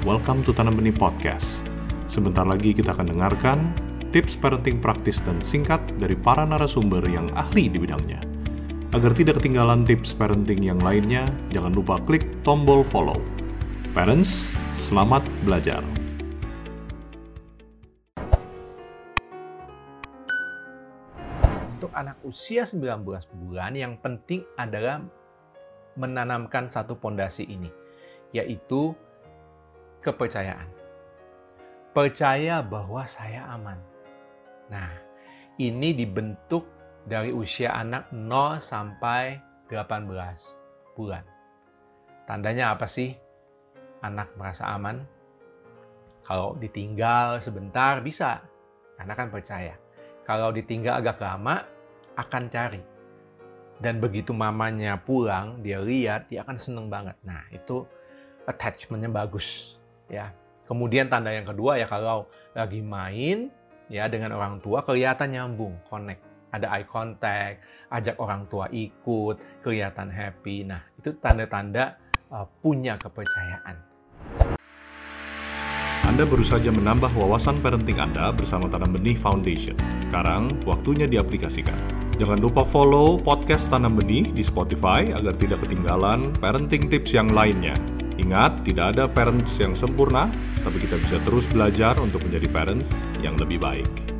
welcome to Tanam Benih Podcast. Sebentar lagi kita akan dengarkan tips parenting praktis dan singkat dari para narasumber yang ahli di bidangnya. Agar tidak ketinggalan tips parenting yang lainnya, jangan lupa klik tombol follow. Parents, selamat belajar. Untuk anak usia 19 bulan yang penting adalah menanamkan satu pondasi ini, yaitu kepercayaan. Percaya bahwa saya aman. Nah, ini dibentuk dari usia anak 0 sampai 18 bulan. Tandanya apa sih? Anak merasa aman. Kalau ditinggal sebentar bisa, karena kan percaya. Kalau ditinggal agak lama, akan cari. Dan begitu mamanya pulang, dia lihat, dia akan seneng banget. Nah, itu attachmentnya bagus. Ya. Kemudian tanda yang kedua ya kalau lagi main ya dengan orang tua kelihatan nyambung, connect. Ada eye contact, ajak orang tua ikut, kelihatan happy. Nah, itu tanda-tanda uh, punya kepercayaan. Anda baru saja menambah wawasan parenting Anda bersama Tanam Benih Foundation. Sekarang, waktunya diaplikasikan. Jangan lupa follow podcast Tanam Benih di Spotify agar tidak ketinggalan parenting tips yang lainnya. Ingat, tidak ada parents yang sempurna, tapi kita bisa terus belajar untuk menjadi parents yang lebih baik.